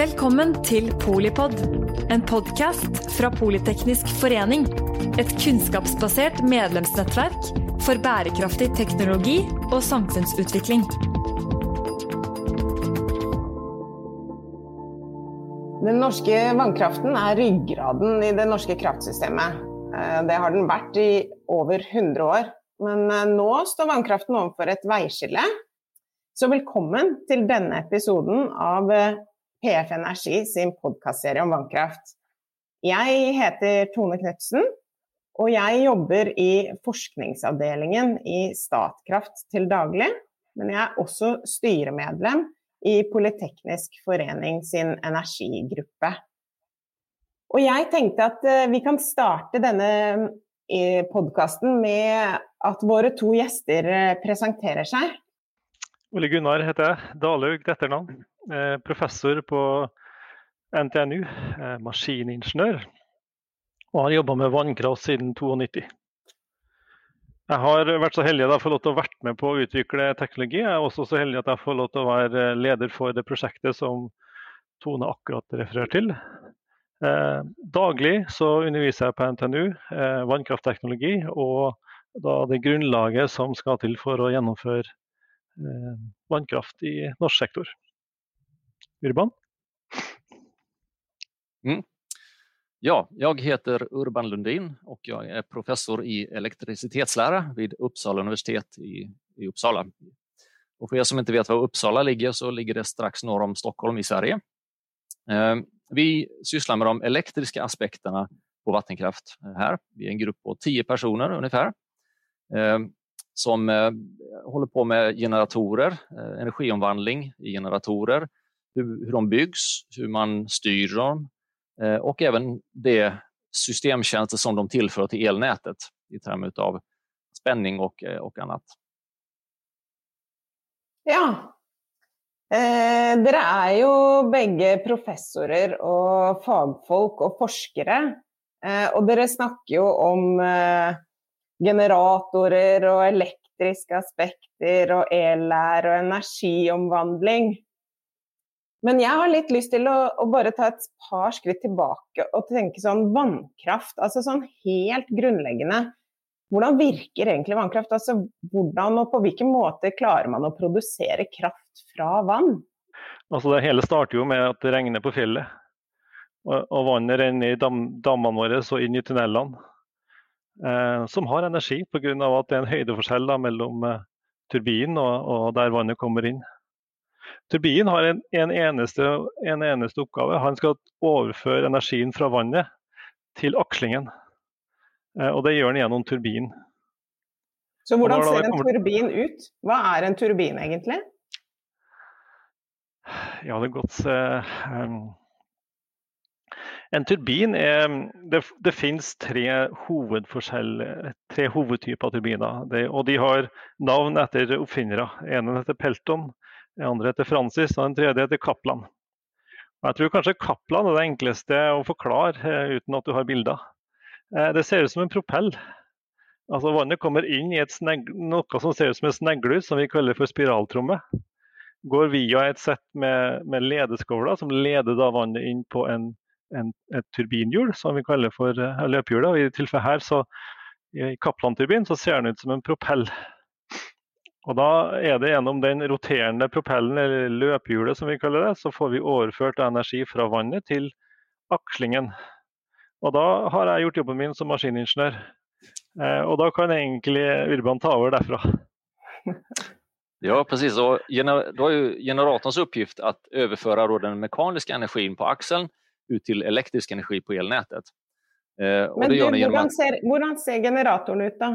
Velkommen til Polipod, en podkast fra Politeknisk forening. Et kunnskapsbasert medlemsnettverk for bærekraftig teknologi og samfunnsutvikling. Den norske vannkraften er ryggraden i det norske kraftsystemet. Eh, det har den vært i over 100 år. Men eh, nå står vannkraften overfor et veiskille. Så velkommen til denne episoden av eh, PF Energi sin podkastserie om vannkraft. Jeg heter Tone Knutsen, og jeg jobber i forskningsavdelingen i Statkraft til daglig. Men jeg er også styremedlem i Politeknisk forening sin energigruppe. Og jeg tenkte at eh, vi kan starte denne eh, podkasten med at våre to gjester eh, presenterer seg. Ole Gunnar heter jeg. Dalhaug til etternavn. Professor på NTNU, maskiningeniør. Og har jobba med vannkraft siden 92. Jeg har vært så heldig at jeg får lov til å være med på å utvikle teknologi. Jeg er også så heldig at jeg får lov til å være leder for det prosjektet som Tone akkurat refererer til. Eh, daglig så underviser jeg på NTNU eh, vannkraftteknologi og da det grunnlaget som skal til for å gjennomføre eh, vannkraft i norsk sektor. Urban? Mm. Ja, jag heter Urban Lundin och jag är professor i elektricitetslära vid Uppsala universitet i, i Uppsala. Och för er som inte vet var Uppsala ligger så ligger det strax norr om Stockholm i Sverige. Eh, vi sysslar med de elektriska aspekterna på vattenkraft här. Vi är en grupp på tio personer ungefär eh, som holder håller på med generatorer, energiomvandling i generatorer, hur, de byggs, hur man styr dem och även det systemtjänster som de tillför till elnätet i termer av spänning och, och annat. Ja, Eh, dere er jo begge professorer og fagfolk og forskere. Eh, og dere snakker jo om eh, generatorer og elektriske aspekter og el-lær og energiomvandling. Men jeg har litt lyst til å, å, bare ta et par skritt tilbake og tenke sånn vannkraft. Altså sånn helt grunnleggende. Hvordan virker egentlig vannkraft? Altså, hvordan og på hvilken måte klarer man å produsere kraft fra vann? Altså, det hele starter jo med at det regner på fjellet. Og, og vannet renner i dam, dammene våre og inn i tunnelene. Eh, som har energi pga. at det er en høydeforskjell da, mellom eh, turbinen og, og, der vannet kommer inn. Turbinen har en, en, eneste, en eneste oppgave. Han skal overføre energien fra vannet til akslingen. Eh, og det gjør han gjennom turbinen. Så hvordan ser en turbin ut? Hva er en turbin egentlig? Ja, det er godt um, En turbin er Det, det finnes tre, tre hovedtyper turbiner. Det, og de har navn etter oppfinnere. En heter Pelton, den andre heter Francis og den tredje heter Kaplan. Og jeg tror kanskje Kaplan er det enkleste å forklare uh, uten at du har bilder. Eh, det ser ut som en propell. Altså Vannet kommer inn i noe som ser ut som en sneglehus, som vi kaller for spiraltromme. Går via et sett med, med ledeskovler, som leder vannet inn på en, en, et turbinhjul, som vi kaller for uh, løpehjul. I tilfellet her, så, i Kaplan-turbin, så ser den ut som en propell. Og da er det gjennom den roterende propellen, eller løpehjulet som vi kaller det, så får vi overført energi fra vannet til akslingen. Og da har jeg gjort jobben min som maskiningeniør. Eh, og da kan egentlig Urban ta over derfra. Ja, precis. Och då är ju generatorns uppgift att den mekaniska energin på axeln ut til elektrisk energi på elnettet. Eh, Men du, hvordan, ser, hvordan ser generatorn ut da?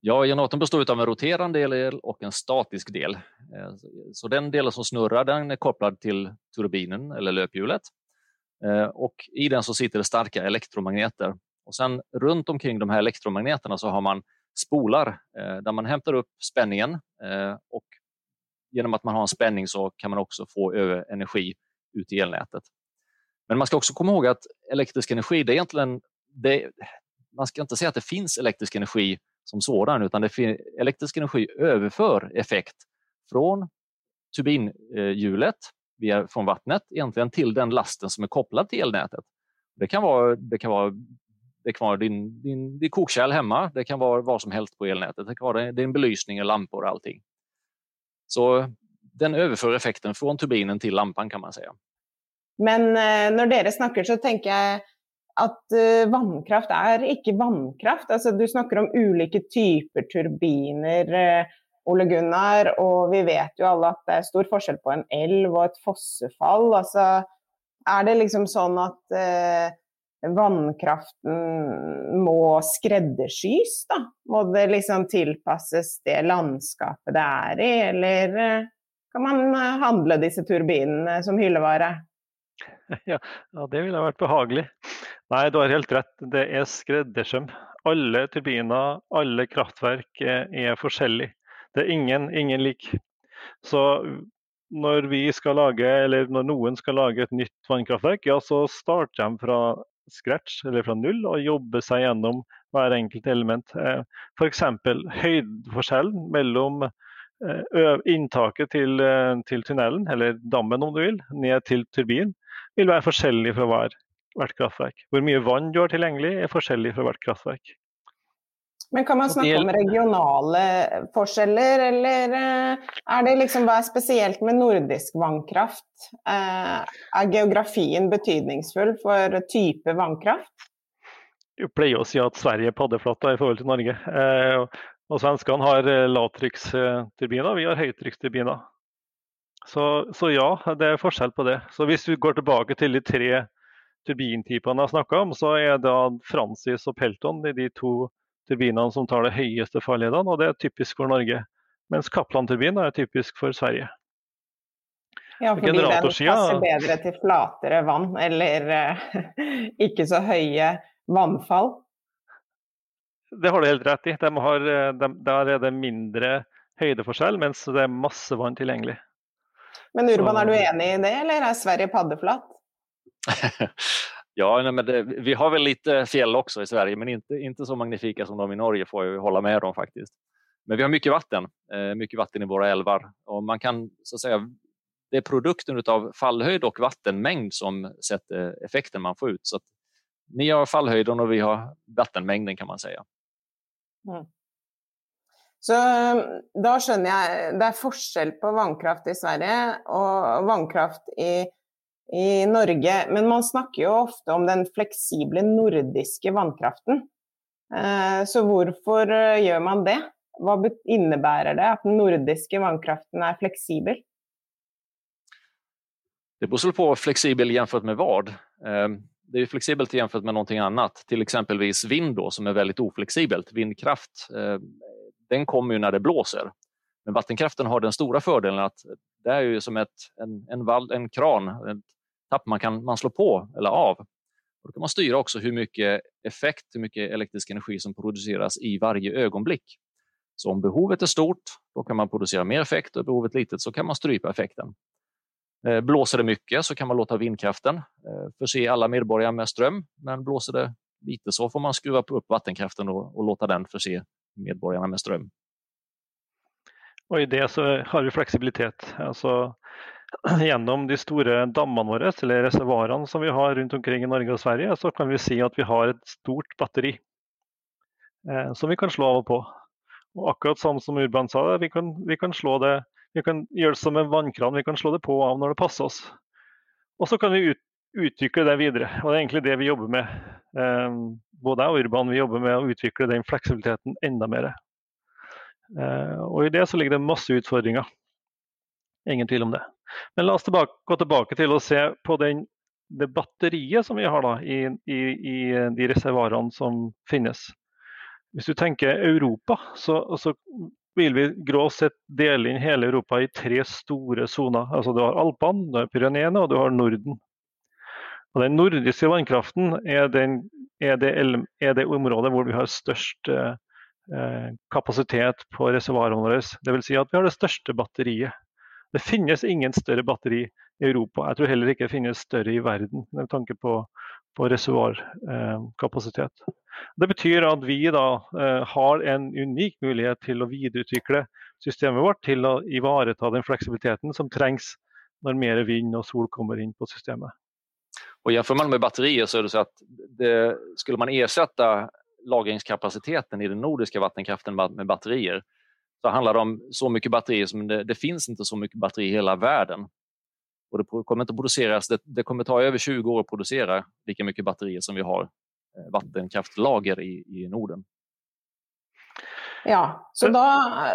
Ja, generatorn består av en roterende del og en statisk del. Eh, så den delen som snurrar den er kopplad til turbinen eller løphjulet. Eh, I den så sitter det sterke elektromagneter. Og sen Rundt omkring de her elektromagnetene så har man spolar eh, där man henter opp spenningen. eh, gjennom at att man har en spenning, så kan man også få energi ut i elnätet. Men man ska också komma ihåg att elektrisk energi, det är egentligen, det, man ska inte säga att det finns elektrisk energi som sådan, utan det elektrisk energi överför effekt från turbinhjulet via, från vattnet egentligen till den lasten som är kopplad till elnätet. Det kan vara, det kan vara, det kan vara din, din, din kokkärl hemma, det kan vara vad som helst på elnätet. Det kan vara din belysning, lampor och allting. Så den överför effekten från turbinen till lampan kan man säga. Men eh, når dere snakker, så tenker jeg at uh, vannkraft er ikke vannkraft. Altså, du snakker om ulike typer turbiner, uh, Ole Gunnar, og vi vet jo alle at det er stor forskjell på en elv og et fossefall. Altså, er det liksom sånn at uh, vannkraften må skreddersys, da? Må det liksom tilpasses det landskapet det er i, eller kan man handle disse turbinene som hyllevare? Ja, ja, det ville vært behagelig. Nei, du har helt rett. Det er skreddersøm. Alle turbiner, alle kraftverk er forskjellige. Det er ingen, ingen lik. Så når vi skal lage, eller når noen skal lage et nytt vannkraftverk, ja, så starter de fra scratch eller fra null og jobber seg gjennom hver enkelt element. Eh, F.eks. høydeforskjellen mellom eh, inntaket til, eh, til, tunnelen, eller dammen om du vil, ned til turbinen, vil være forskjellig fra hver, hvert kraftverk. Hvor mye vann du har tilgjengelig er forskjellig fra hvert kraftverk. Men kan man snakke om regionale forskjeller, eller eh, er det liksom hva er spesielt med nordisk vannkraft? Eh, er geografien betydningsfull for type vannkraft? Vi pleier å si at Sverige er paddeflata i forhold til Norge. Eh, og svenskene har lavtrykksturbiner, vi har høytrykksturbiner. Så, så, ja, det er forskjell på det. Så Hvis vi går tilbake til de tre turbintypene jeg snakka om, så er det Francis og Pelton de, de to turbinene som tar det høyeste farledene, og det er typisk for Norge. Mens Kaplan-turbinen er typisk for Sverige. Ja, fordi den passer bedre til flatere vann, eller uh, ikke så høye vannfall? Det har du helt rett i. De har, eh, de, der er det mindre høydeforskjell, mens det er masse vann tilgjengelig. Men Urban, er du enig i det eller er Sverige paddeflatt? ja, nej, men det, vi har vel litt fjell også i Sverige, men inte, inte så magnifika som de i Norge får jeg holde med om faktisk. Men vi har mye vatten, mye mycket vatten i våre elver. och man kan så att säga det er produkten av fallhöjd og vattenmängd som setter effekten man får ut. Så ni har fallhøyden og vi har vattenmengden kan man si. Mm. Så um, da skjønner jeg det er forskjell på vannkraft i Sverige og vannkraft i, i, Norge. Men man snakker jo ofte om den fleksible nordiske vannkraften. Eh, så hvorfor eh, gjør man det? Hva innebærer det at den nordiske vannkraften er fleksibel? Det beror på fleksibel jämfört med vad. Eh, det är flexibelt jämfört med någonting annat, till exempelvis vind som är väldigt oflexibelt. Vindkraft den kommer ju när det blåser. Men vattenkraften har den stora fördelen att det är ju som ett, en, en, vall, en kran, ett tapp man kan man slå på eller av. Och då kan man styra också hur mycket effekt, hur mycket elektrisk energi som produceras i varje ögonblick. Så om behovet är stort, då kan man producera mer effekt och behovet litet så kan man strypa effekten. Eh, blåser det mycket så kan man låta vindkraften eh, förse alla medborgare med ström, men blåser det lite så får man skruva upp vattenkraften och, och låta den förse medborgarna med strøm. Og I det så har vi fleksibilitet. Altså, gjennom de store dammene våre, eller reservoarene som vi har rundt omkring i Norge og Sverige, så kan vi si at vi har et stort batteri eh, som vi kan slå av og på. Og akkurat sånn som Urban sa, vi kan, vi kan slå det vi kan gjøre det som en vannkran, vi kan slå det på og av når det passer oss. Og så kan vi ut, utvikle det videre. og Det er egentlig det vi jobber med. Eh, både jeg og Urban vi jobber med å utvikle den fleksibiliteten enda mer. Eh, og I det så ligger det masse utfordringer. Ingen tvil om det. Men la oss tilbake, gå tilbake til å se på den, det batteriet som vi har da, i, i, i de reservoarene som finnes. Hvis du tenker Europa, så, så vil vi grovt sett dele inn hele Europa i tre store soner. Altså, du har Alpene, Pyreneene og du har Norden. Og Den nordiske vannkraften er, den, er, det, er, det, området hvor vi har størst eh, kapasitet på reservoarene våre. Dvs. Si at vi har det største batteriet. Det finnes ingen større batteri i Europa. Jeg tror heller ikke det finnes større i verden med tanke på, på reservoarkapasitet. Eh, det betyr at vi da eh, har en unik mulighet til å videreutvikle systemet vårt til å ivareta den fleksibiliteten som trengs når mer vind og sol kommer inn på systemet. Och jämför man med batterier så är det så att det, skulle man ersätta lagringskapaciteten i den nordiska vattenkraften med batterier så handlar det om så mycket batterier som det, det finns inte så mycket batterier i hela världen. Och det kommer inte produceras, det, det, kommer ta över 20 år att producera lika mycket batterier som vi har eh, vattenkraftlager i, i Norden. Ja, så da,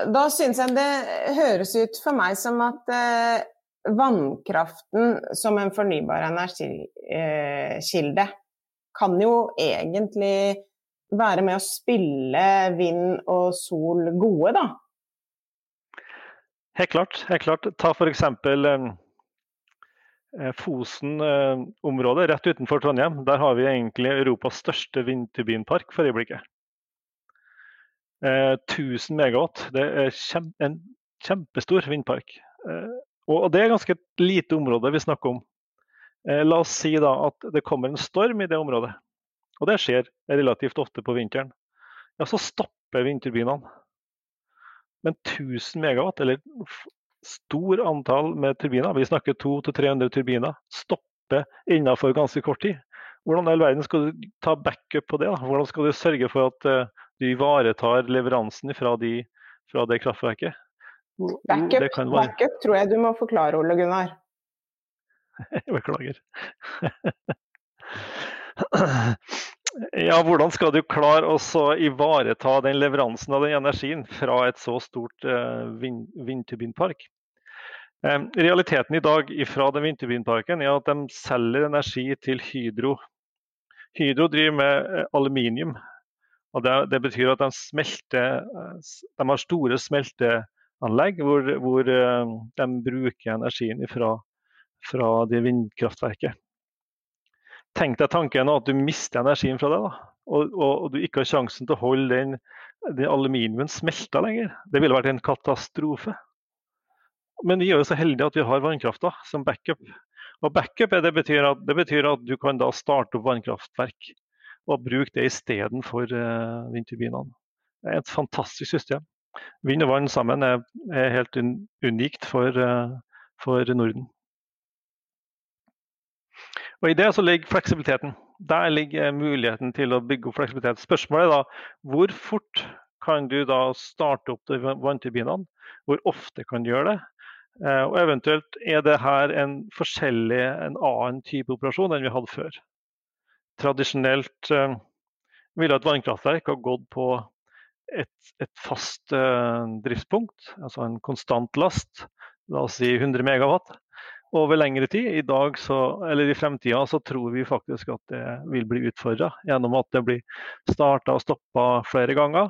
da syns jeg det høres ut for meg som at eh, vannkraften som en fornybar energikilde eh, kan jo egentlig være med å spille vind og sol gode, da. Helt klart. helt klart. Ta f.eks. Eh, Fosen-området rett utenfor Trondheim. Der har vi egentlig Europas største vindturbinpark for øyeblikket. 1000 megawatt. Det er en kjempestor vindpark. Og det er ganske lite område vi snakker om. Eh, la oss si da at det kommer en storm i det området, og det skjer relativt ofte på vinteren. Ja, så stopper vindturbinene. Men 1000 megawatt, eller stor antall med turbiner, vi snakker 200-300 turbiner, stopper innenfor ganske kort tid. Hvordan i all verden skal du ta backup på det? da? Hvordan skal du sørge for at uh, du ivaretar leveransen fra, de, fra det kraftverket? Backup, backup tror jeg du må forklare, Ole Gunnar. Beklager. ja, hvordan skal du klare å ivareta den leveransen av den energien fra et så stort uh, vind, vindturbinpark? Um, realiteten i dag fra den vindturbinparken er at de selger energi til Hydro. Hydro driver med uh, aluminium. og det, det, betyr at de, smelter, de har store smelter anlegg hvor, hvor eh, de bruker energien fra, fra det vindkraftverket. Tenk deg tanken at du mister energien fra det, og, og, og, du ikke har sjansen til å holde den, den aluminiumen smelta lenger. Det ville vært en katastrofe. Men vi er jo så heldige at vi har vannkrafta som backup. Og backup det betyr, at, det betyr at du kan da starte opp vannkraftverk og bruke det istedenfor uh, vindturbinene. Det er et fantastisk system. Vind og vann sammen er, er helt un, unikt for, uh, for, Norden. Og I det så ligger fleksibiliteten. Der ligger muligheten til å bygge opp fleksibilitet. Spørsmålet er da hvor fort kan du da starte opp de vannturbinene? Hvor ofte kan du gjøre det? Uh, og eventuelt er det her en forskjellig, en annen type operasjon enn vi hadde før. Tradisjonelt uh, ville et vannkraftverk ha gått på et, et fast uh, driftspunkt, altså en konstant last, la oss si 100 megawatt, over lengre tid. I dag så, eller i fremtida så tror vi faktisk at det vil bli utfordra gjennom at det blir starta og stoppa flere ganger.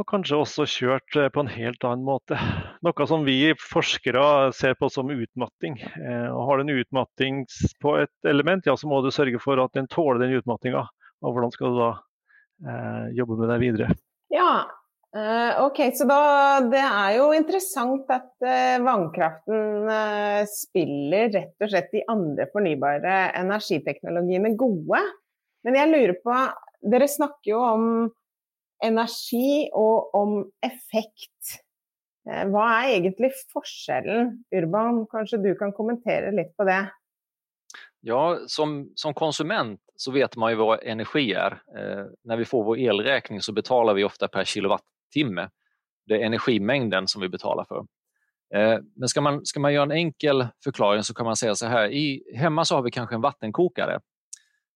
Og kanskje også kjørt eh, på en helt annen måte. Noe som vi forskere ser på som utmatting. Eh, og har du en utmatting på et element, ja, så må du sørge for at den tåler den utmattinga. Og hvordan skal du da Eh, jobbe med det videre. Ja, eh, ok. Så da, det er jo interessant at eh, vannkraften spiller rett og slett de andre fornybare energiteknologiene gode. Men jeg lurer på, dere snakker jo om energi og om effekt. Hva er egentlig forskjellen? Urban, kanskje du kan kommentere litt på det? Ja, som, som konsument så vet man ju vad energi är. Eh, när vi får vår elräkning så betalar vi ofta per kilowattimme. Det är energimängden som vi betalar för. Eh, men ska man, ska man göra en enkel förklaring så kan man säga så här. I, hemma så har vi kanske en vattenkokare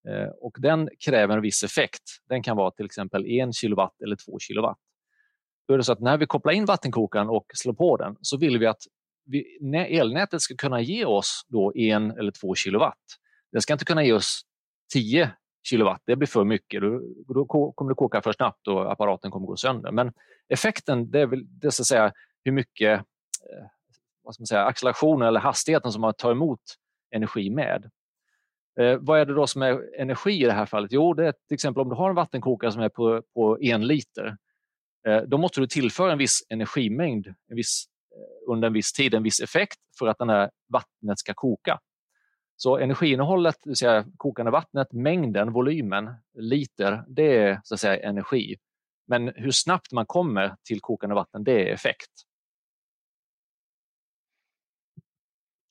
eh, den kräver en viss effekt. Den kan vara till exempel 1 kilowatt eller 2 kilowatt. Då är det så att när vi kopplar in vattenkokaren och slår på den så vill vi att vi, elnätet ska kunna ge oss då en eller två kilowatt. Det ska inte kunna ge oss 10 kilowatt. Det blir för mycket. Då, då kommer det koka för snabbt och apparaten kommer gå sönder. Men effekten det är, väl, det så att säga hur mycket eh, vad ska man säga, accelerationen eller hastigheten som man tar emot energi med. Eh, vad är det då som är energi i det här fallet? Jo, det är till exempel om du har en vattenkokare som är på, på en liter. Eh, då måste du tillföra en viss energimängd en viss under en viss tid en viss effekt för att den här vattnet ska koka. Så energiinnehållet, det vill säga kokande vattnet, mängden, volymen, liter, det är så att säga energi. Men hur snabbt man kommer till kokande vatten, det är effekt.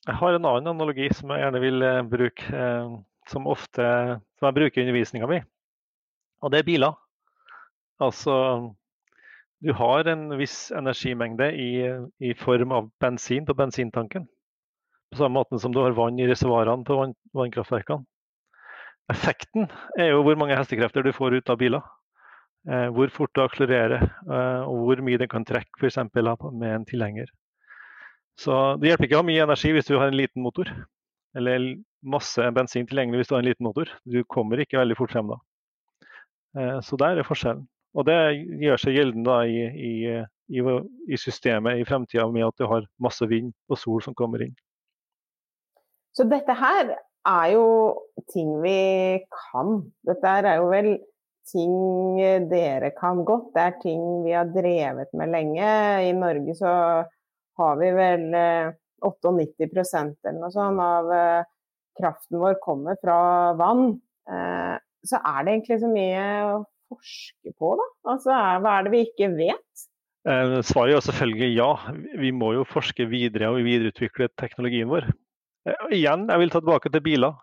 Jeg har en annen analogi som jeg gjerne vil eh, bruke, eh, som, ofte, som jeg bruker i undervisninga mi. Og det er biler. Altså du har en viss energimengde i, i, form av bensin på bensintanken. På samme måte som du har vann i reservoarene på vann, vannkraftverkene. Effekten er jo hvor mange hestekrefter du får ut av biler. Eh, hvor fort du akselererer, eh, og hvor mye den kan trekke f.eks. med en tilhenger. Så Det hjelper ikke å ha mye energi hvis du har en liten motor, eller masse bensin tilgjengelig hvis du har en liten motor. Du kommer ikke veldig fort frem da. Eh, så der er forskjellen. Og det gjør seg gjeldende i, i, i, systemet i fremtida med at du har masse vind og sol som kommer inn. Så dette her er jo ting vi kan. Dette er jo vel ting dere kan godt. Det er ting vi har drevet med lenge. I Norge så har vi vel 98 eh, eller noe sånt av eh, kraften vår kommer fra vann. Eh, så er det egentlig så mye forske på, da? Altså, hva er det vi ikke vet? Svaret er selvfølgelig ja. Vi må jo forske videre og videreutvikle teknologien vår. Igjen, jeg vil ta tilbake til biler.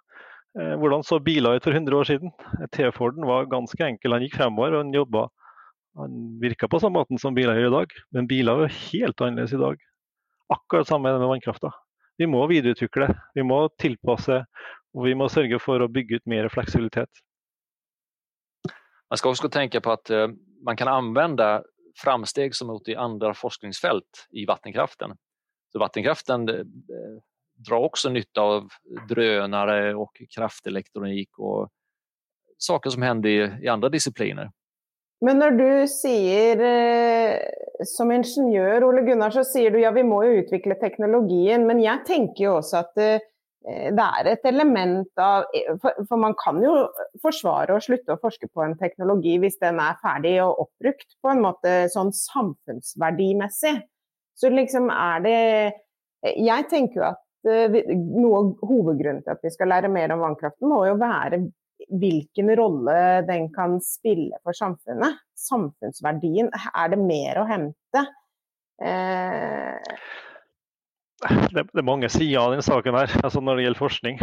Hvordan så biler ut for 100 år siden? T-Forden var ganske enkel. Han gikk fremover og han jobba. Han virka på samme måte som biler gjør i dag, men biler er jo helt annerledes i dag. Akkurat samme med vannkrafta. Vi må videreutvikle, vi må tilpasse og vi må sørge for å bygge ut mer fleksibilitet. Man skal også tenke på at uh, man kan anvende framsteg som gjort i andre forskningsfelt i vattenkraften. Så vattenkraften uh, drar også nytte av drönare og kraftelektronikk og saker som hender i, andre disipliner. Men når du sier eh, som ingeniør, Ole Gunnar, så sier du ja, vi må jo utvikle teknologien. Men jeg tenker jo også at eh, er et element av for, for, man kan jo forsvare å slutte å forske på en teknologi hvis den er ferdig og oppbrukt på en måte sånn samfunnsverdimessig. Så liksom er det Jeg tenker jo at eh, noe av hovedgrunnen til at vi skal lære mer om vannkraften, må jo være hvilken rolle den kan spille for samfunnet. Samfunnsverdien. Er det mer å hente? Eh... Det, det, er mange sider av denne saken her, altså når det gjelder forskning.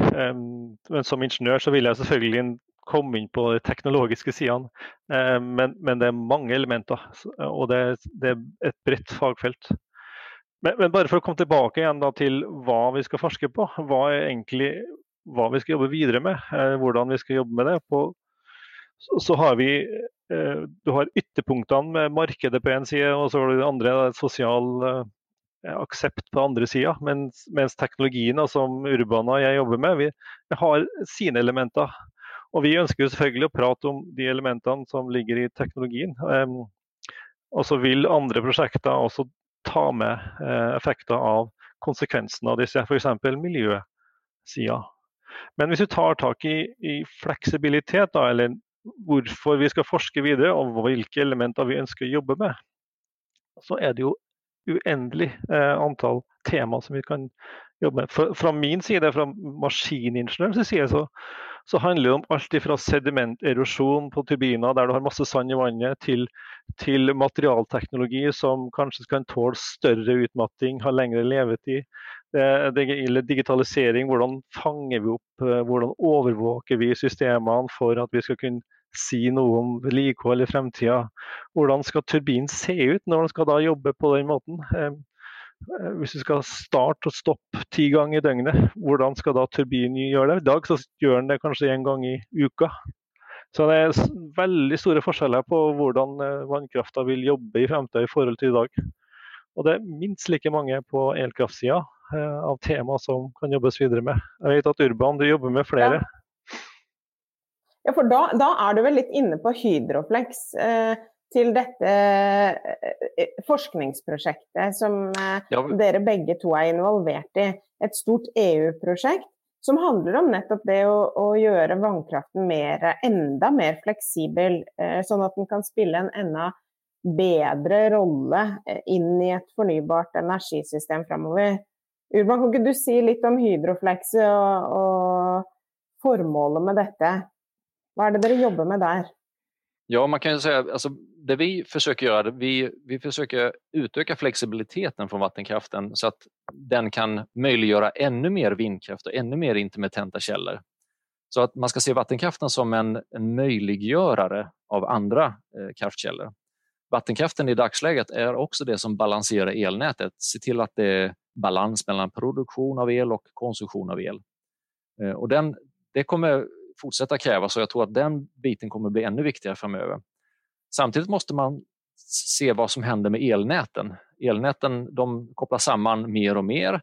Men som ingeniør så vil jeg selvfølgelig komme inn på de teknologiske sidene. Men, men, det er mange elementer, og det, det er et bredt fagfelt. Men, men, bare for å komme tilbake igjen til hva vi skal forske på. Hva er egentlig hva vi skal jobbe videre med, eh, hvordan vi skal jobbe med det. På, så, så, har vi eh, Du har ytterpunktene med markedet på én side, og så har du det andre sosial eh, aksept på andre sida. Mens, mens, teknologien som Urbana jeg jobber med, vi, har sine elementer. Og vi ønsker jo selvfølgelig å prate om de elementene som ligger i teknologien. Og så vil andre prosjekter også ta med eh, effekter av konsekvensene av disse, f.eks. miljøsida. Men hvis vi tar tak i, i fleksibilitet, da, eller hvorfor vi skal forske videre og hvilke elementer vi ønsker å jobbe med, så er det jo uendelig eh, antall tema som vi kan jobbe med. Fra, fra min side, fra maskiningeniørens side, så, så, handler det om alt fra sedimenterosjon på turbiner der du har masse sand i vannet, til, til materialteknologi som kanskje kan tåle større utmatting, ha lengre levetid. Gjelder digitalisering, hvordan fanger vi opp, eh, hvordan overvåker vi systemene for at vi skal kunne si noe om vedlikehold i fremtida. Hvordan skal turbinen se ut når den skal da jobbe på den måten? Eh, hvis du skal starte og stoppe ti ganger i døgnet, hvordan skal da turbinen gjøre det? I dag så gjør den det kanskje én gang i uka. Så det er veldig store forskjeller på hvordan eh, vannkrafta vil jobbe i fremtida i forhold til i dag. Og det er minst like mange på elkraftsida Eh, av tema som kan jobbes videre med. Jeg vet at Urban, du jobber med flere. Ja, ja for da, da, er du vel litt inne på Hydroflex. Eh, til dette eh, forskningsprosjektet som eh, ja. dere begge to er involvert i. Et stort EU-prosjekt som handler om nettopp det å, å gjøre vannkraften mer, enda mer fleksibel, eh, sånn at den kan spille en enda bedre rolle eh, inn i et fornybart energisystem framover. Urban, kan ikke du si litt om Hydroflex og, og, formålet med dette? Hva er det dere jobber med der? Ja, man kan jo si altså, det vi försöker göra, vi, vi försöker utöka flexibiliteten från vattenkraften så att den kan möjliggöra ännu mer vindkraft och ännu mer intermittenta källor. Så att man ska se vattenkraften som en, en möjliggörare av andra eh, kraftkällor. Vattenkraften i dagsläget är också det som balanserar elnätet, se till att det är balans mellan produktion av el och konsumtion av el. Eh, och den, det kommer fortsätta krävas och jag tror att den biten kommer bli ännu viktigare framöver. Samtidigt måste man se vad som händer med elnäten. Elnäten de kopplas samman mer och mer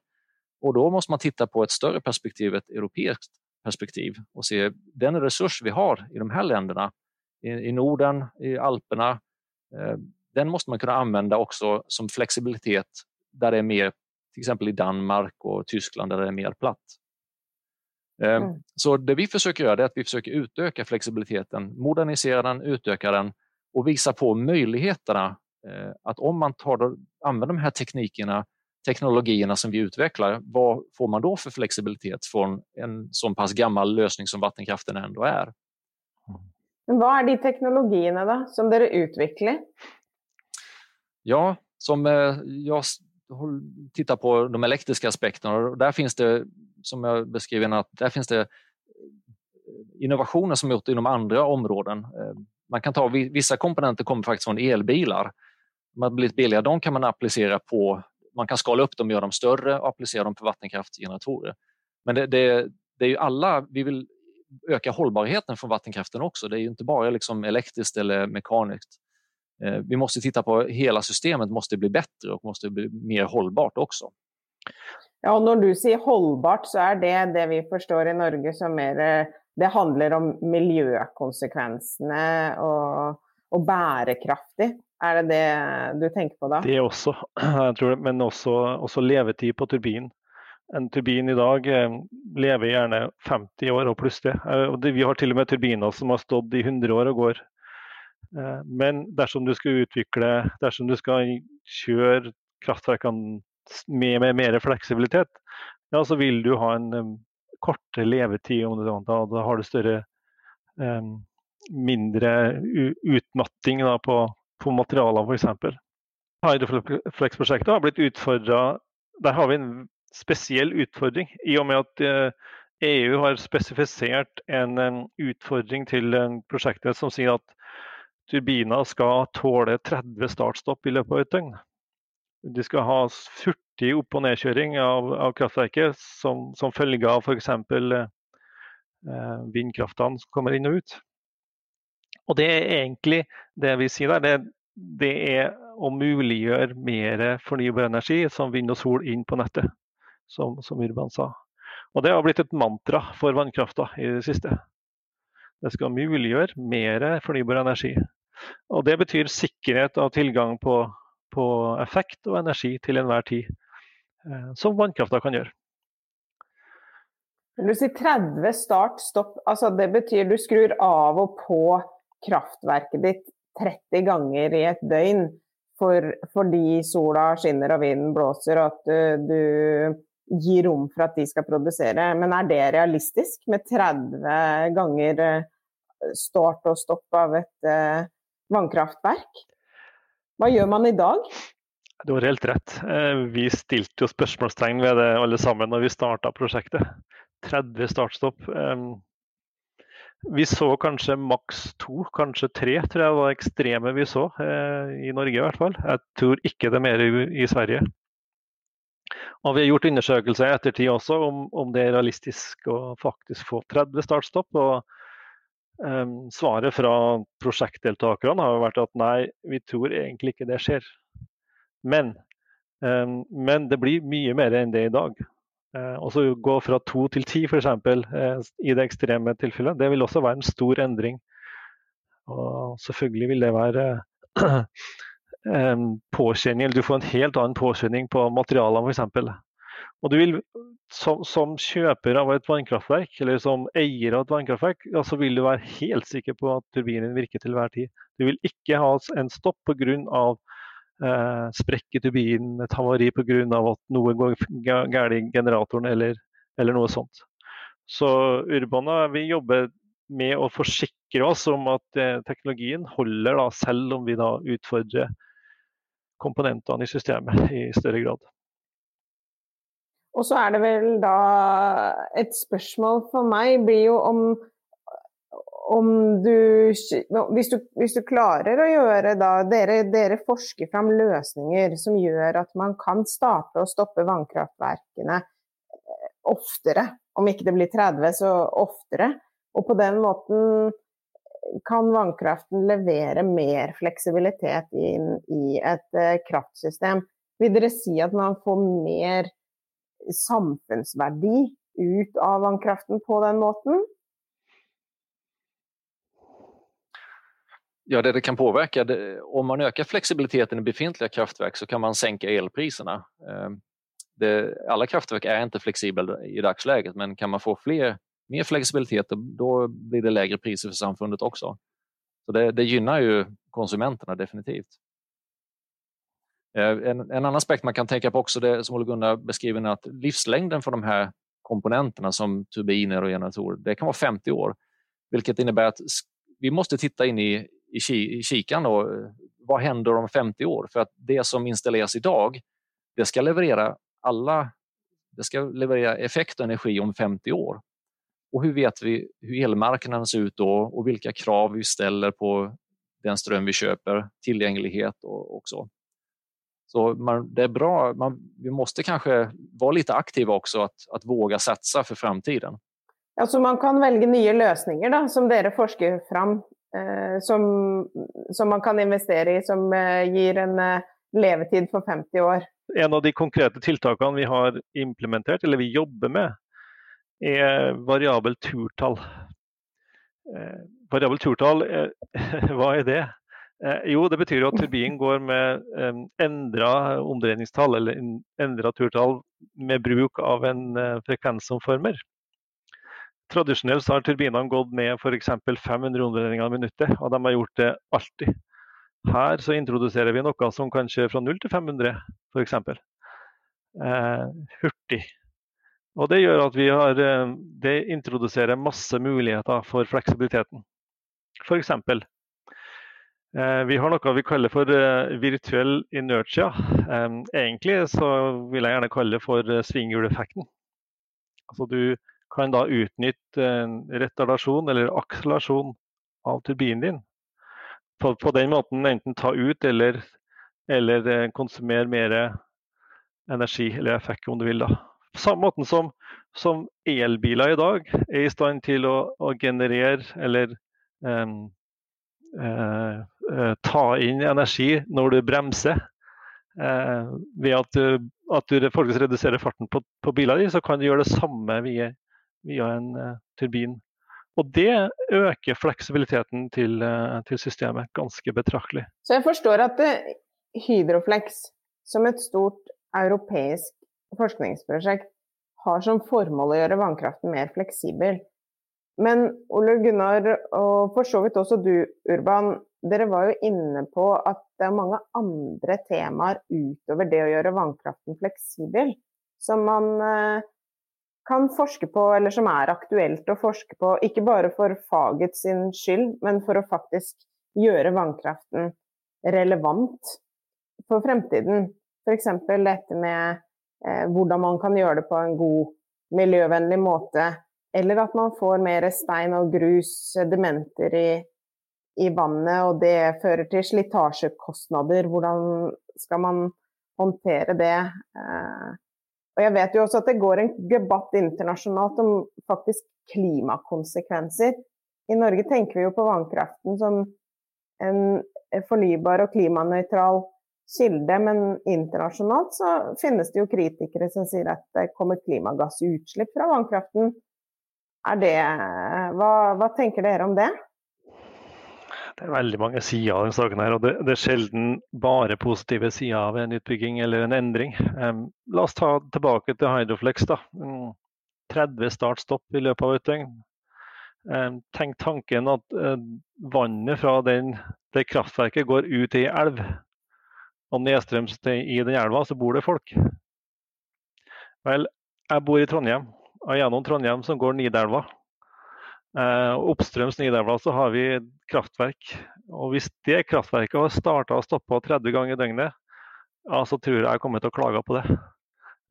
och då måste man titta på ett större perspektiv, ett europeiskt perspektiv och se den resurs vi har i de här länderna, i Norden, i Alperna, eh, den måste man kunna använda också som flexibilitet där det är mer, till exempel i Danmark och Tyskland där det är mer platt. Eh, mm. Så det vi försöker göra är att vi försöker utöka flexibiliteten, modernisera den, utöka den och visa på möjligheterna eh, att om man tar, använder de här teknikerna, teknologierna som vi utvecklar, vad får man då för flexibilitet från en så pass gammal lösning som vattenkraften ändå är? Vad är de teknologierna då, som dere utvecklar? Ja, som jeg jag tittar på de elektriska aspekterna och där finns det, som jag beskriver, att där finns det innovationer som gjorts inom andra områden. Eh, man kan ta vissa komponenter kommer faktiskt från elbilar. De har blivit billigare. De kan man applicera på, man kan skala upp dem, göra dem större och applicera dem på vattenkraftgeneratorer. Men det, det, det är ju alla, vi vill öka hållbarheten från vattenkraften också. Det är ju inte bara liksom elektriskt eller mekaniskt. Eh, vi måste titta på hela systemet måste bli bättre och måste bli mer hållbart också. Ja, og Når du sier holdbart, så er det det vi forstår i Norge som mer eh, det handler om miljøkonsekvensene og, og bærekraftig. Er det det du tenker på da? Det også, det, men også, også levetid på turbinen. En turbin i dag eh, lever gjerne 50 år og pluss det. Eh, vi har til og med turbiner som har stått i 100 år og går. Men dersom du skal utvikle, dersom du skal kjøre kraftverkene med, med mer fleksibilitet, ja, så vil du ha en kortere levetid, om det da, da har du større um, mindre utmatting da, på, på materialer, f.eks. Hydroflex-prosjektet har blitt utfordra Der har vi en spesiell utfordring, i og med at uh, EU har spesifisert en, en utfordring til eh, prosjektet som sier at turbiner skal tåle 30 startstopp i løpet av et døgn. De skal ha hurtig opp- og nedkjøring av, av kraftverket som, som, følge av f.eks. Eh, vindkraftene som kommer inn og ut. Og Det er egentlig det vi sier der. Det, det er å muliggjøre mer fornybar energi som vind og sol inn på nettet, som, som Urban sa. Og Det har blitt et mantra for vannkrafta i det siste. Det skal muliggjøre mer fornybar energi. Og Det betyr sikkerhet av tilgang på på effekt og energi til enhver tid, eh, som vannkrafta kan gjøre. Du si 30 start, stopp. Altså det betyr du skrur av og på kraftverket ditt 30 ganger i et døgn for, fordi sola skinner og vinden blåser, og at du, du gir rom for at de skal produsere. Men er det realistisk med 30 ganger eh, start og stopp av et uh, vannkraftverk? Hva gjør man i dag? Du har helt rett. Eh, vi stilte jo spørsmålstegn ved det alle sammen når vi starta prosjektet. 30 startstopp. Vi så kanskje maks to, kanskje tre, tror jeg var ekstreme vi så eh, i Norge i hvert fall. Jeg tror ikke det er mer i Sverige. Og Vi har gjort undersøkelser i ettertid også om, om det er realistisk å faktisk få 30 startstopp. og svaret fra prosjektdeltakerne har vært at nei, vi tror egentlig ikke det skjer. Men, um, men det blir mye mer enn det i dag. Å og så Gå fra to til ti f.eks. Uh, i det ekstreme tilfellet, det vil også være en stor endring. Og selvfølgelig vil det være um, påkjenning, eller du får en helt annen påkjenning på materialene f.eks. Og du vil, som, som, kjøper av et vannkraftverk, eller som eier av et vannkraftverk, ja, så vil du være helt sikker på at turbinen virker til hver tid. Du vil ikke ha en stopp pga. Eh, sprekk i turbinen, et havari pga. at noe går galt i generatoren eller, eller, noe sånt. Så Urbana vi jobber med å forsikre oss om at eh, teknologien holder, da, selv om vi da utfordrer komponentene i systemet i større grad. Og så er det vel da et spørsmål for meg blir jo om, om du, hvis du, hvis du klarer å gjøre da dere, dere, forsker fram løsninger som gjør at man kan starte og stoppe vannkraftverkene eh, oftere. Om ikke det blir 30, så oftere. Og på den måten kan vannkraften levere mer fleksibilitet inn i et eh, kraftsystem. Vil dere si at man får mer samfunnsverdi ut av vannkraften på den måten? Ja, det det kan påverka, om man ökar flexibiliteten i befintliga kraftverk så kan man sänka elpriserna. Alle det, alla kraftverk är inte flexibla i dagsläget men kan man få fler, mer flexibilitet då blir det lägre priser för samfundet också. Så det, det gynnar ju konsumenterna definitivt. Eh, en, en, annen aspekt man kan tenke på også, det som Ole Gunnar beskriver, er at livslengden for de her komponentene som turbiner og generatorer, det kan være 50 år. Vilket innebærer at vi må titta in i, i, i kikan og hva hender om 50 år? For det som installeres i dag, det skal leverera alla det skal leverere effekt og energi om 50 år. Og hvordan vet vi hvordan elmarknaden ser ut da, og hvilke krav vi stiller på den strøm vi kjøper, tilgjengelighet og, og så. Så man, det är bra, man, vi måste kanske vara lite aktiva också att, att våga satsa för framtiden. Ja, man kan välja nya lösningar då, som dere forsker fram, eh, som, som man kan investera i, som eh, ger en eh, levetid for 50 år? En av de konkreta tiltakene vi har implementerat, eller vi jobbar med, är variabelt turtall. Eh, variabelt turtall, eh, vad är det? Eh, jo, det betyr jo at turbinen går med eh, endra omdreiningstall eller endra turtall med bruk av en eh, frekvensomformer. Tradisjonelt har turbinene gått med f.eks. 500 omdreininger i minuttet, og de har gjort det alltid. Her så introduserer vi noe som kan kjøre fra 0 til 500 f.eks. Eh, hurtig. Og det gjør at vi har, eh, det introduserer masse muligheter for fleksibiliteten. F.eks. Eh, vi har noe vi kaller for eh, virtuell inertia. Egentlig så vil jeg gjerne kalle det for eh, svinghjuleffekten. Altså du kan da utnytte retardasjon eller akselerasjon av turbinen din. På, den måten enten ta ut eller, eller konsumere mer energi eller effekt, om du vil. da. På samme måte som, som elbiler i dag er i stand til å, å generere eller um, Eh, eh, ta inn energi når du bremser. Eh, ved at du, at du reduserer farten på, på bilen så kan du gjøre det samme via, via en uh, turbin. Og det øker fleksibiliteten til, uh, til, systemet ganske betraktelig. Så jeg forstår at uh, Hydroflex som et stort europeisk forskningsprosjekt, har som formål å gjøre vannkraften mer fleksibel. Men Ole Gunnar, og for så vidt også du, Urban, dere var jo inne på at det er mange andre temaer utover det å gjøre vannkraften fleksibel, som man eh, kan forske på, eller som er aktuelt å forske på. Ikke bare for faget sin skyld, men for å faktisk gjøre vannkraften relevant for fremtiden. F.eks. dette med eh, hvordan man kan gjøre det på en god, miljøvennlig måte eller at man får mer stein og grus, sedimenter i, i vannet, og det fører til slitasjekostnader. Hvordan skal man håndtere det? Eh, og jeg vet jo også at det går en debatt internasjonalt om faktisk klimakonsekvenser. I Norge tenker vi jo på vannkraften som en fornybar og klimanøytral kilde, men internasjonalt så finnes det jo kritikere som sier at det kommer klimagassutslipp fra vannkraften. Er det, hva, hva, tenker dere om det? Det er veldig mange sider av denne saken. her, og det, det, er sjelden bare positive sider av en utbygging eller en endring. Um, la oss ta tilbake til Hydroflex. da. 30 start-stopp i løpet av et døgn. Um, tenk tanken at uh, vannet fra den, det kraftverket går ut i elv. Og nedstrøms i den elva så bor det folk. Vel, jeg bor i Trondheim og gjennom Trondheim så går Nidelva. Eh, oppstrøms Nidelva så har vi kraftverk. Og hvis det kraftverket har starta og stoppa 30 ganger i døgnet, ja, så tror jeg jeg kommer til å klage på det.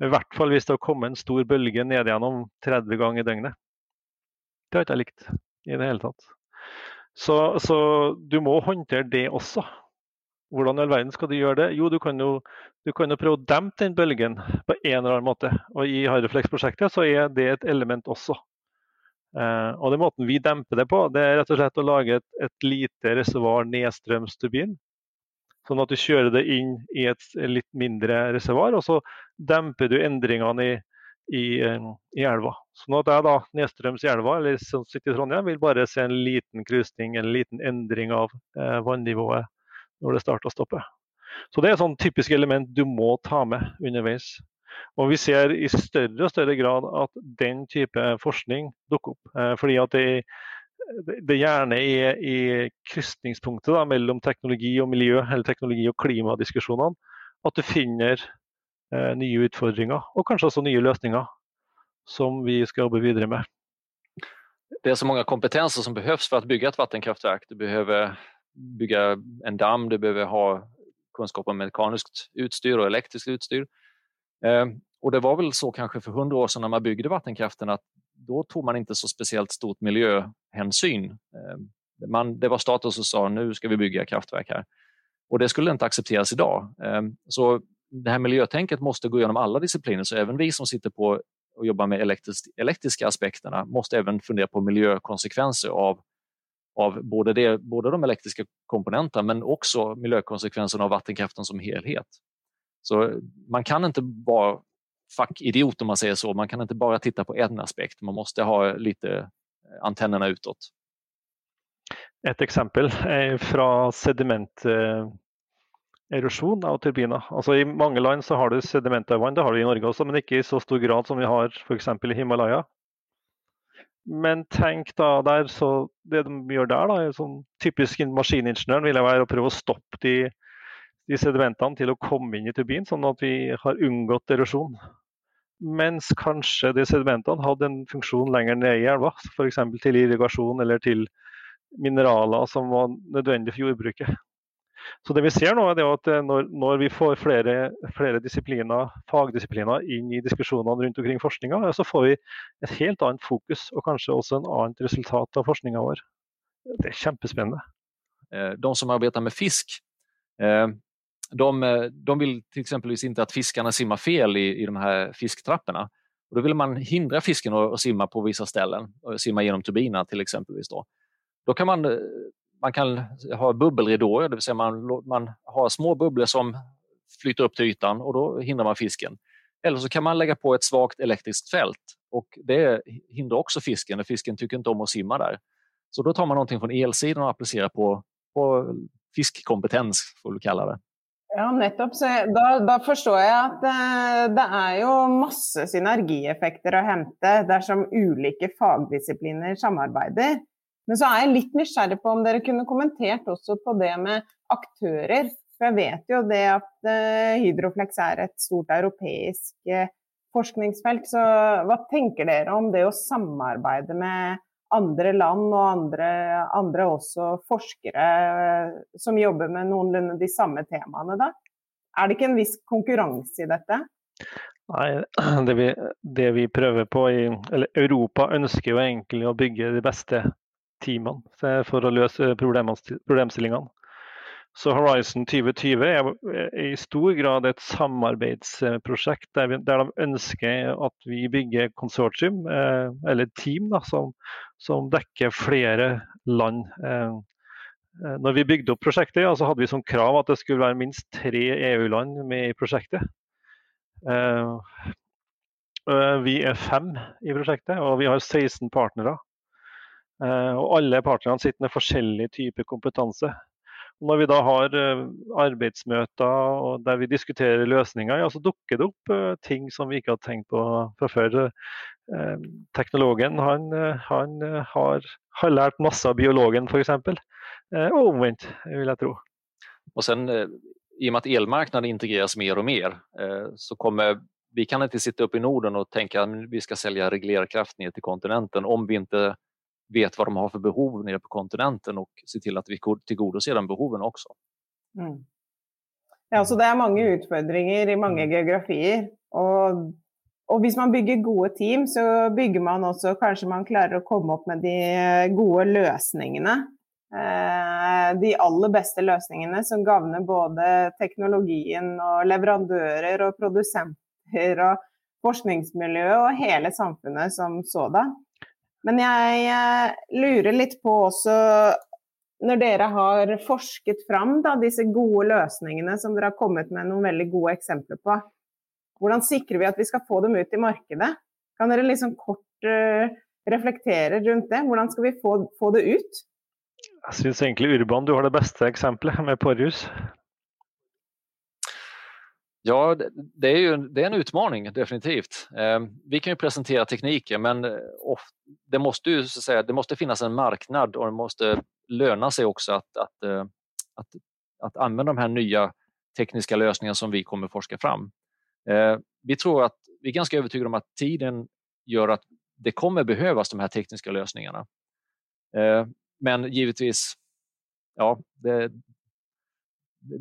I hvert fall hvis det har kommet en stor bølge ned gjennom 30 ganger i døgnet. Det har ikke jeg likt i det hele tatt. Så, så, du må håndtere det også. Hvordan i all verden skal du gjøre det? Jo, du kan jo, du kan jo prøve å dempe den bølgen på en eller annen måte. Og i Hariflex-prosjektet så er det et element også. Eh, og den måten vi demper det på, det er rett og slett å lage et, et lite reservoar nedstrøms turbin. Sånn at du kjører det inn i et litt mindre reservoar, og så demper du endringene i, i, eh, i elva. Sånn at jeg da nedstrøms i elva, eller som sitter i Trondheim, vil bare se en liten krusning, en liten endring av eh, vannivået når det starter å stoppe. Så det er et sånn typisk element du må ta med underveis. Og vi ser i større og større grad at den type forskning dukker opp. Eh, fordi at det, det gjerne er i krysningspunktet mellom teknologi og miljø, eller teknologi og klimadiskusjonene, at du finner eh, nye utfordringer, og kanskje også nye løsninger, som vi skal jobbe videre med. Det er så mange kompetenser som behøves for å bygge et vannkraftverk. Du behøver bygge en dam, du behøver ha kunnskap om mekanisk utstyr og elektrisk utstyr. Eh, och det var väl så kanske för hundra år sedan när man byggde vattenkraften att då tog man inte så speciellt stort miljöhänsyn. Eh, man, det var staten som sa nu ska vi bygga kraftverk här. Och det skulle inte accepteras idag. Eh, så det här miljötänket måste gå igenom alla discipliner, så även vi som sitter på och jobbar med elektris elektriska aspekterna måste även fundera på miljökonsekvenser av, av både, det, både de elektriska komponenterna men också miljökonsekvenserna av vattenkraften som helhet. Så man kan inte vara fackidiot om man säger så. Man kan inte bara titta på en aspekt. Man måste ha lite eh, antennerna utåt. Et eksempel er fra sedimenterosjon av turbiner. Altså I mange land så har du sedimentavvann, det har du i Norge også, men ikke i så stor grad som vi har f.eks. i Himalaya. Men tenk da der, så det de gjør der, da, sånn typisk maskiningeniøren vil jeg være å prøve å stoppe de de sedimentene til å komme inn i turbinen, sånn at vi har unngått erosjon. Mens kanskje de sedimentene hadde en funksjon lenger nede i elva, f.eks. til irrigasjon eller til mineraler som var nødvendig for jordbruket. Så det vi ser nå er at eh, når, når vi får flere, flere disipliner, fagdisipliner inn i diskusjonene rundt omkring forskninga, så får vi et helt annet fokus og kanskje også en annet resultat av forskninga vår. Det er kjempespennende. Eh, de som arbeider med fisk, eh, de, eh, de vill till exempelvis inte att fiskarna simmar fel i, i de här fisktrapporna. Och då vill man hindra fisken att, att simma på vissa ställen, och simma genom turbinerna till exempelvis. Då, då kan man, eh, man kan ha bubbelridåer, det vill säga man, man har små bubblor som flyter upp till ytan och då hindrar man fisken. Eller så kan man lägga på ett svagt elektriskt fält och det hindrar också fisken, och fisken tycker inte om att simma där. Så då tar man någonting från elsidan och applicerar på, på fiskkompetens, får du kalla det. Ja, nettopp. Så da, da, forstår jeg at eh, det, er jo masse synergieffekter å hente dersom ulike fagdisipliner samarbeider. Men så er jeg litt nysgjerrig på om dere kunne kommentert også på det med aktører. For jeg vet jo det at eh, Hydroflex er et stort europeisk eh, forskningsfelt. Så hva tenker dere om det å samarbeide med andre land og andre, andre også forskere eh, som jobber med noenlunde de samme temaene, da? Er det ikke en viss konkurranse i dette? Nei, det vi, det vi prøver på i eller Europa ønsker jo egentlig å bygge de beste teamene for å løse problemstillingene. Så Horizon 2020 er i stor grad et samarbeidsprosjekt der, vi, der de ønsker at vi bygger konsortium, eh, eller team, da, som, som, dekker flere land. Eh, eh når vi bygde opp prosjektet, ja, så hadde vi som krav at det skulle være minst tre EU-land med i prosjektet. Eh, eh, vi er fem i prosjektet, og vi har 16 partnere. Eh, og alle partnerne sitter med forskjellig type kompetanse. Når vi da har eh, arbeidsmøter der vi diskuterer løsninger, ja, så dukker det opp eh, ting som vi ikke har tenkt på fra før. Eh, teknologen han, han har, har, lært masse av biologen f.eks. Og omvendt, vil jeg tro. Og sen, I og med at elmarkedet integreres mer og mer, så kommer vi kan ikke sitte oppe i Norden og tenke at vi skal selge reglerkraft ned til kontinenten om vi ikke vet vad de har för behov nere på kontinenten och se till att vi tillgodoser de behoven också. Mm. Ja, så det er mange utfordringer i mange geografier. Og, og, hvis man bygger gode team, så bygger man også Kanskje man klarer å komme opp med de gode løsningene. Eh, de aller beste løsningene som gagner både teknologien og leverandører og produsenter og forskningsmiljøet og hele samfunnet som sådan. Men jeg eh, lurer litt på også når dere har forsket fram da, disse gode løsningene som dere har kommet med noen veldig gode eksempler på, hvordan sikrer vi at vi skal få dem ut i markedet? Kan dere liksom kort uh, reflektere rundt det? Hvordan skal vi få, få det ut? Jeg syns egentlig Urban du har det beste eksempelet med Porjus. Ja, det är ju det är en utmaning definitivt. Eh, vi kan ju presentera tekniken men eh, det måste, ju, så att säga, det måste finnas en marknad och det måste löna sig också att, att, eh, att, att de här nya tekniska lösningarna som vi kommer forska fram. Vi tror att vi är ganska övertygade om att tiden gör att det kommer behövas de här tekniska lösningarna. Men givetvis, ja, det,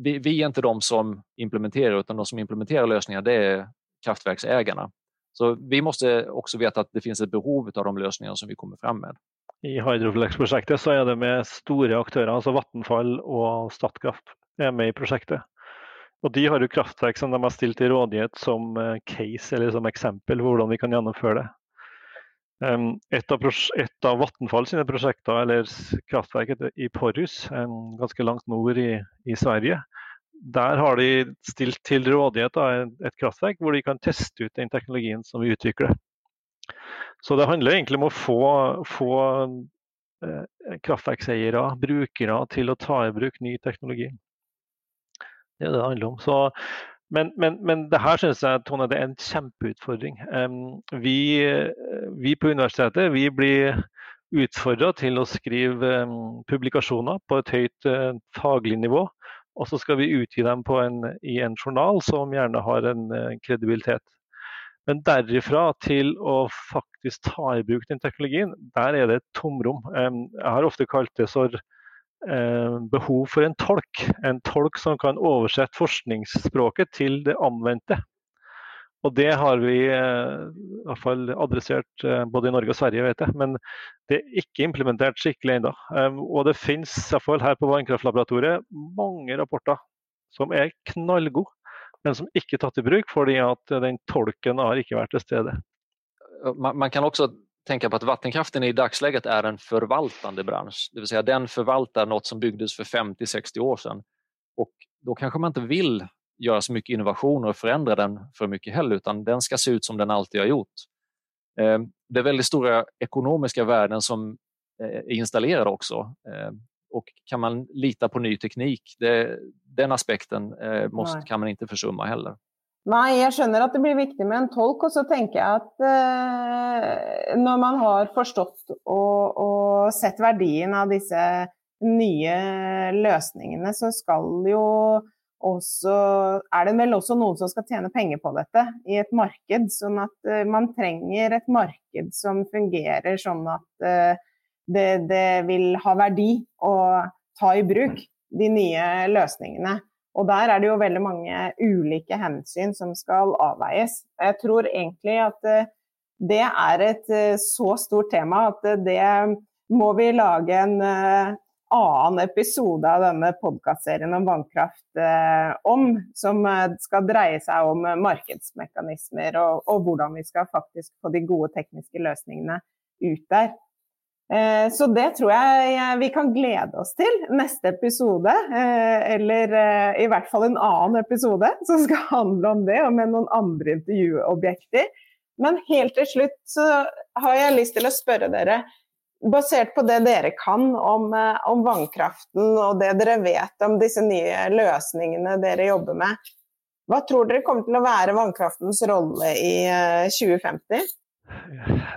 vi, vi, är inte de som implementerar utan de som implementerar lösningar det är kraftverksägarna. Så vi måste också veta att det finns ett behov av de løsningene som vi kommer fram med. I Hydroflex-prosjektet så er det med store aktører, altså Vattenfall og Statkraft er med i prosjektet. Og De har jo kraftverk som de har stilt til rådighet som eh, case eller som eksempel på hvordan vi kan gjennomføre det. Et av, et av Vattenfall sine prosjekter, eller kraftverket i Porus, ganske langt nord i, i, Sverige, der har de stilt til rådighet et kraftverk hvor de kan teste ut den teknologien som vi utvikler. Så det handler egentlig om å få, få eh, kraftverkseiere, brukere, til å ta i bruk ny teknologi. Det er det det handler om. Så men, men, men det her synes jeg Tone, det er en kjempeutfordring. Vi, vi på universitetet vi blir utfordra til å skrive publikasjoner på et høyt eh, faglig nivå. Og så skal vi utgi dem en, i en journal som gjerne har en eh, kredibilitet. Men derifra til å faktisk ta i bruk den teknologien, der er det et tomrom. Jeg har ofte kalt det for behov for en tolk. En tolk som kan oversette forskningsspråket til det anvendte. Og det har vi eh, i hvert fall adressert eh, både i Norge og Sverige, vet jeg. Men det er ikke implementert skikkelig ennå. Og det finnes i hvert fall her på Vannkraftlaboratoriet mange rapporter som er knallgode, men som ikke er tatt i bruk fordi at den tolken har ikke vært til stede. Man, man kan også tänka på att vattenkraften i dagsläget är en förvaltande bransch. Det vill säga den förvaltar något som byggdes för 50-60 år sedan. Och då kanske man inte vill göra så mycket innovationer och förändra den för mycket heller, utan den ska se ut som den alltid har gjort. Eh, det är väldigt stora ekonomiska värden som er är installerade också. Eh, och kan man lita på ny teknik, det, den aspekten måste, kan man inte försumma heller. Nei, jeg skjønner at det blir viktig med en tolk. Og så tenker jeg at eh, når man har forstått og, og, sett verdien av disse nye løsningene, så skal jo også Er det vel også noen som skal tjene penger på dette i et marked? Sånn at eh, man trenger et marked som fungerer sånn at eh, det, det vil ha verdi å ta i bruk de nye løsningene. Og der er det jo veldig mange ulike hensyn som skal avveies. Jeg tror egentlig at eh, det er et eh, så stort tema at eh, det må vi lage en annen episode av denne podkastserien om vannkraft om, som skal dreie seg om markedsmekanismer og, og, hvordan vi skal faktisk få de gode tekniske løsningene ut der. Eh, så det tror jeg vi kan glede oss til. Neste episode, eh, eller eh, i hvert fall en annen episode som skal handle om det, og med noen andre intervjuobjekter. Men helt til slutt så har jeg lyst til å spørre dere, basert på det dere kan om, om vannkraften og det dere vet om disse nye løsningene dere jobber med, hva tror dere kommer til å være vannkraftens rolle i 2050?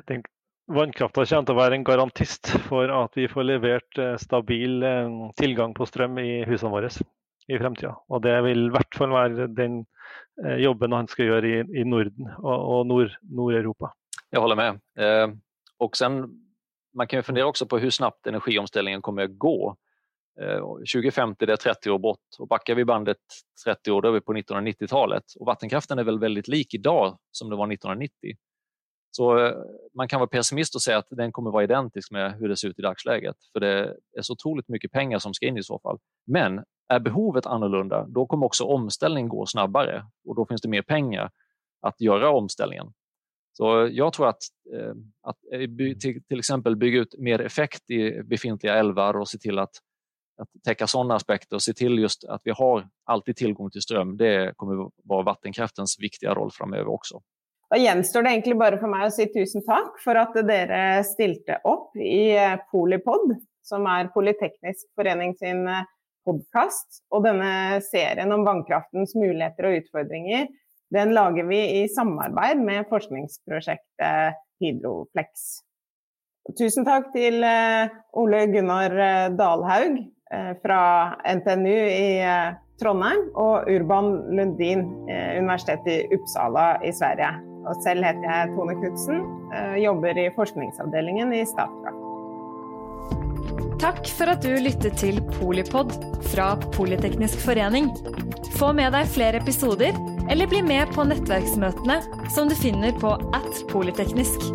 Den Vannkrafta kommer til å være en garantist for at vi får levert eh, stabil eh, tilgang på strøm i husene våre i fremtida. Og det vil i hvert fall være den eh, jobben han skal gjøre i, Norden og, Nord-Europa. Jeg holder med. Eh, og sen man kan jo fundere også på hvor snabbt energiomstillingen kommer å gå. 2050 det er 30 år bort og Bakker vi bandet 30 år da er vi på 1990-talet Og vattenkraften er vel veldig lik i dag som det var 1990. Så man kan vara pessimist och säga att den kommer vara identisk med hur det ser ut i dagsläget för det är så otroligt mycket pengar som ska in i så fall. Men är behovet annorlunda, då kommer också omställningen gå snabbare och då finns det mer pengar att göra omställningen. Så jag tror att, eh, att eh, till exempel bygga ut mer effekt i befintliga älvar och se till att, att täcka sådana aspekter och se till just att vi har alltid tillgång till ström. Det kommer vara vattenkraftens viktiga roll framöver också. Da gjenstår det egentlig bare for meg å si tusen takk for at dere stilte opp i eh, Polipod, som er Politeknisk forening sin podkast. Og denne serien om vannkraftens muligheter og utfordringer den lager vi i samarbeid med forskningsprosjektet Hydroflex. Tusen takk til eh, Ole Gunnar eh, Dalhaug eh, fra NTNU i Trondheim og Urban Lundin, Universitetet i Uppsala i Sverige. Og selv heter jeg Tone Knutsen, jobber i forskningsavdelingen i Statkraft. Takk for at du lyttet til Polipod fra Politeknisk forening. Få med deg flere episoder, eller bli med på nettverksmøtene som du finner på at polyteknisk.